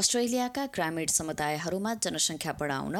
अस्ट्रेलियाका ग्रामीण समुदायहरूमा जनसङ्ख्या बढाउन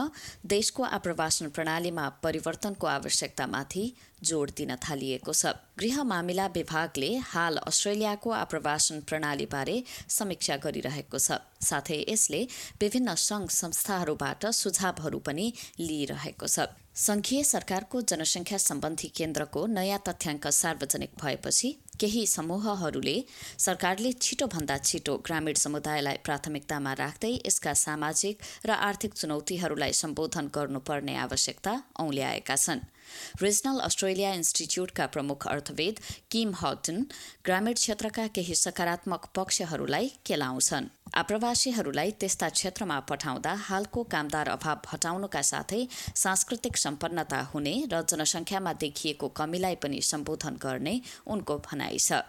देशको आप्रवासन प्रणालीमा परिवर्तनको आवश्यकतामाथि जोड दिन थालिएको छ। गृह मामिला विभागले हाल अस्ट्रेलियाको आप्रवासन प्रणालीबारे समीक्षा गरिरहेको छ। साथै यसले विभिन्न संघ संस्थाहरूबाट सुझावहरू पनि लिइरहेको छ। संघीय सरकारको जनसङ्ख्या सम्बन्धी केन्द्रको नयाँ तथ्याङ्क सार्वजनिक भएपछि केही समूहहरूले सरकारले छिटोभन्दा छिटो ग्रामीण समुदायलाई प्राथमिकतामा राख्दै यसका सामाजिक र आर्थिक चुनौतीहरूलाई सम्बोधन गर्नुपर्ने आवश्यकता औल्याएका छन्। रिजनल अस्ट्रेलिया इन्स्टिच्युटका प्रमुख अर्थवेद किम हटन ग्रामीण क्षेत्रका केही सकारात्मक पक्षहरूलाई केलाउँछन्। आप्रवासीहरूलाई त्यस्ता क्षेत्रमा पठाउँदा हालको कामदार अभाव हटाउनुका साथै सांस्कृतिक सम्पन्नता हुने र जनसङ्ख्यामा देखिएको कमीलाई पनि सम्बोधन गर्ने उनको भनाइ छ।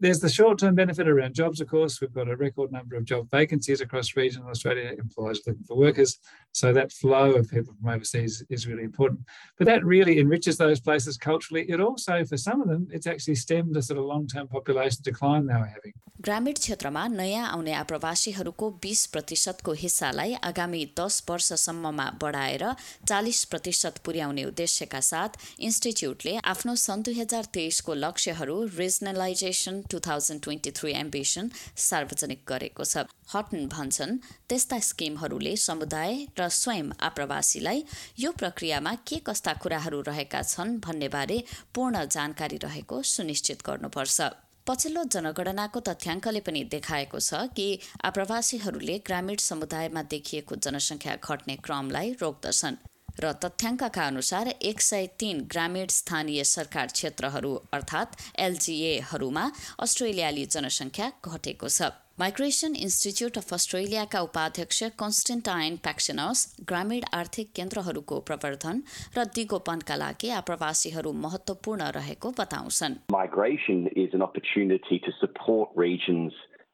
That has a whole heap of benefits. There's the short term benefit around jobs, of course. We've got a record number of job vacancies across regional Australia, employers looking for workers. So that flow of people from overseas is really important. But that really enriches those places culturally. It also, for some of them, it's actually stemmed a sort of long term population decline they were having. ग्रामीण क्षेत्रमा नयाँ आउने आप्रवासीहरूको बीस प्रतिशतको हिस्सालाई आगामी दस वर्षसम्ममा बढाएर चालिस प्रतिशत पुर्याउने उद्देश्यका साथ इन्स्टिच्युटले आफ्नो सन् दुई हजार तेइसको लक्ष्यहरू रिजनलाइजेसन two thousand twenty three ambition सार्वजनिक गरेको छ। हटन भन्छन् त्यस्ता स्किमहरूले समुदाय र स्वयं आप्रवासीलाई यो प्रक्रियामा के कस्ता कुराहरू रहेका छन् भन्नेबारे पूर्ण जानकारी रहेको सुनिश्चित गर्नुपर्छ। पछिल्लो जनगणनाको तथ्याङ्कले पनि देखाएको छ कि आप्रवासीहरूले ग्रामीण समुदायमा देखिएको जनसङ्ख्या घट्ने क्रमलाई रोक्दछन्। र तथ्याङ्कका अनुसार एक सय तीन ग्रामीण स्थानीय सरकार क्षेत्रहरू अर्थात् एलजिएहरूमा अस्ट्रेलियाली जनसङ्ख्या घटेको छ। माइग्रेसन इन्स्टिच्युट अफ अस्ट्रेलियाका उपाध्यक्ष कन्स्टेन्टाइन प्याक्सिनस ग्रामीण आर्थिक केन्द्रहरूको प्रवर्धन र दिगोपनका लागि आप्रवासीहरू महत्वपूर्ण रहेको बताउँछन्।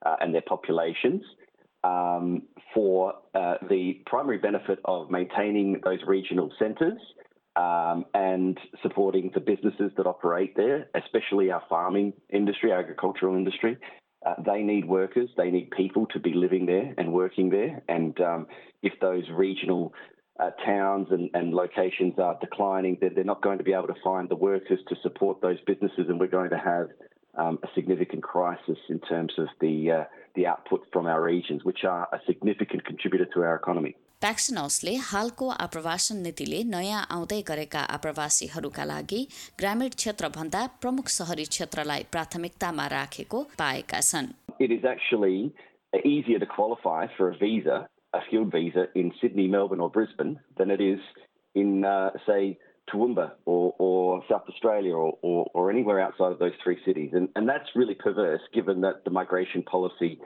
Uh, and their um, for uh, the primary benefit of maintaining those regional centres um, and supporting the businesses that operate there, especially our farming industry, agricultural industry. Uh, they need workers, they need people to be living there and working there. And um, if those regional uh, towns and, and, locations are declining, they're, they're, not going to be able to find the workers to support those businesses, and we're going to have um, a significant crisis in terms of the uh, the output from our regions, which are a significant contributor to our economy. प्याक्सिनोसले हालको आप्रवासन नीतिले नयाँ आउँदै गरेका आप्रवासीहरूका लागि ग्रामीण क्षेत्रभन्दा प्रमुख सहरी क्षेत्रलाई प्राथमिकतामा राखेको पाएका छन् It is actually easier to qualify for a visa, a skilled visa in Sydney, Melbourne or Brisbane than it is in, uh, say, Toowoomba or, or South Australia or, or, or, anywhere outside of those three cities. And, and that's really perverse given that the migration policy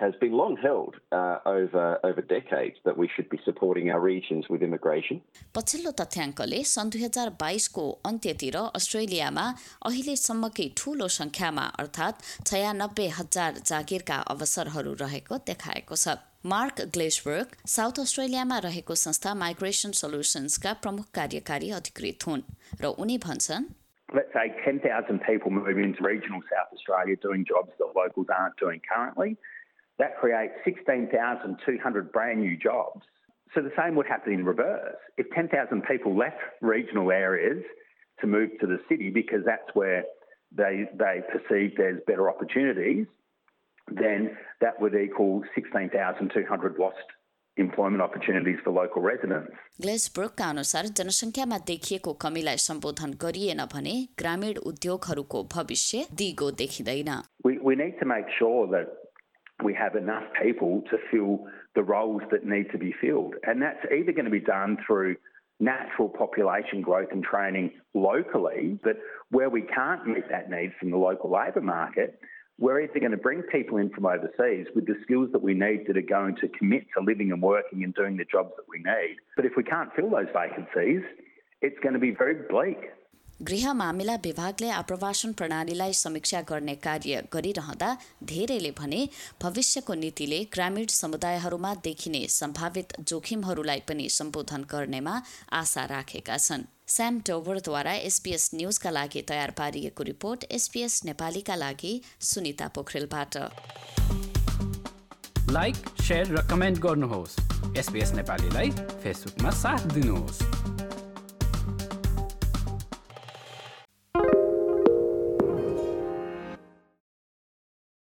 has been long held uh, over, over decades that we should be supporting our regions with immigration. पछिल्लो तथ्याङ्कले सन् दुई हजार बाइसको अन्त्यतिर अस्ट्रेलियामा अहिलेसम्मकै ठूलो सङ्ख्यामा अर्थात् छयानब्बे हजार जागिरका अवसरहरू रहेको देखाएको छ मार्क ग्लेसबर्ग साउथ अस्ट्रेलियामा रहेको संस्था माइग्रेसन सोल्युसन्सका प्रमुख कार्यकारी अधिकृत हुन् र उनी भन्छन् Let's say 10,000 people move into regional South Australia doing jobs that locals aren't doing currently. That creates 16,200 brand new jobs. So the same would happen in reverse. If 10,000 people left regional areas to move to the city because that's where they, they perceive there's better opportunities, then that would equal 16,200 lost employment opportunities for local residents. ग्लेसब्रुकका अनुसार जनसङ्ख्यामा देखिएको कमीलाई सम्बोधन गरिएन भने ग्रामीण उद्योगहरूको भविष्य दिगो देखिँदैन We, we need to make sure that we have enough people to fill the roles that need to be filled. And that's either going to be done through natural population growth and training locally, but where we can't meet that need from the local labour market, we're either going to bring people in from overseas with the skills that we need that are going to commit to living and working and doing the jobs that we need. But if we can't fill those vacancies, it's going to be very bleak. गृह मामिला विभागले आप्रवासन प्रणालीलाई समीक्षा गर्ने कार्य गरिरहँदा धेरैले भने भविष्यको नीतिले ग्रामीण समुदायहरूमा देखिने सम्भावित जोखिमहरूलाई पनि सम्बोधन गर्नेमा आशा राखेका छन्। स्याम टोभरद्वारा एसपीएस न्युजका लागि तयार पारिएको रिपोर्ट एसपीएस नेपालीका लागि सुनिता पोखरेलबाट। लाइक र कमेन्ट गर्नुहोस्। नेपालीलाई फेसबुकमा साथ दिनुहोस्।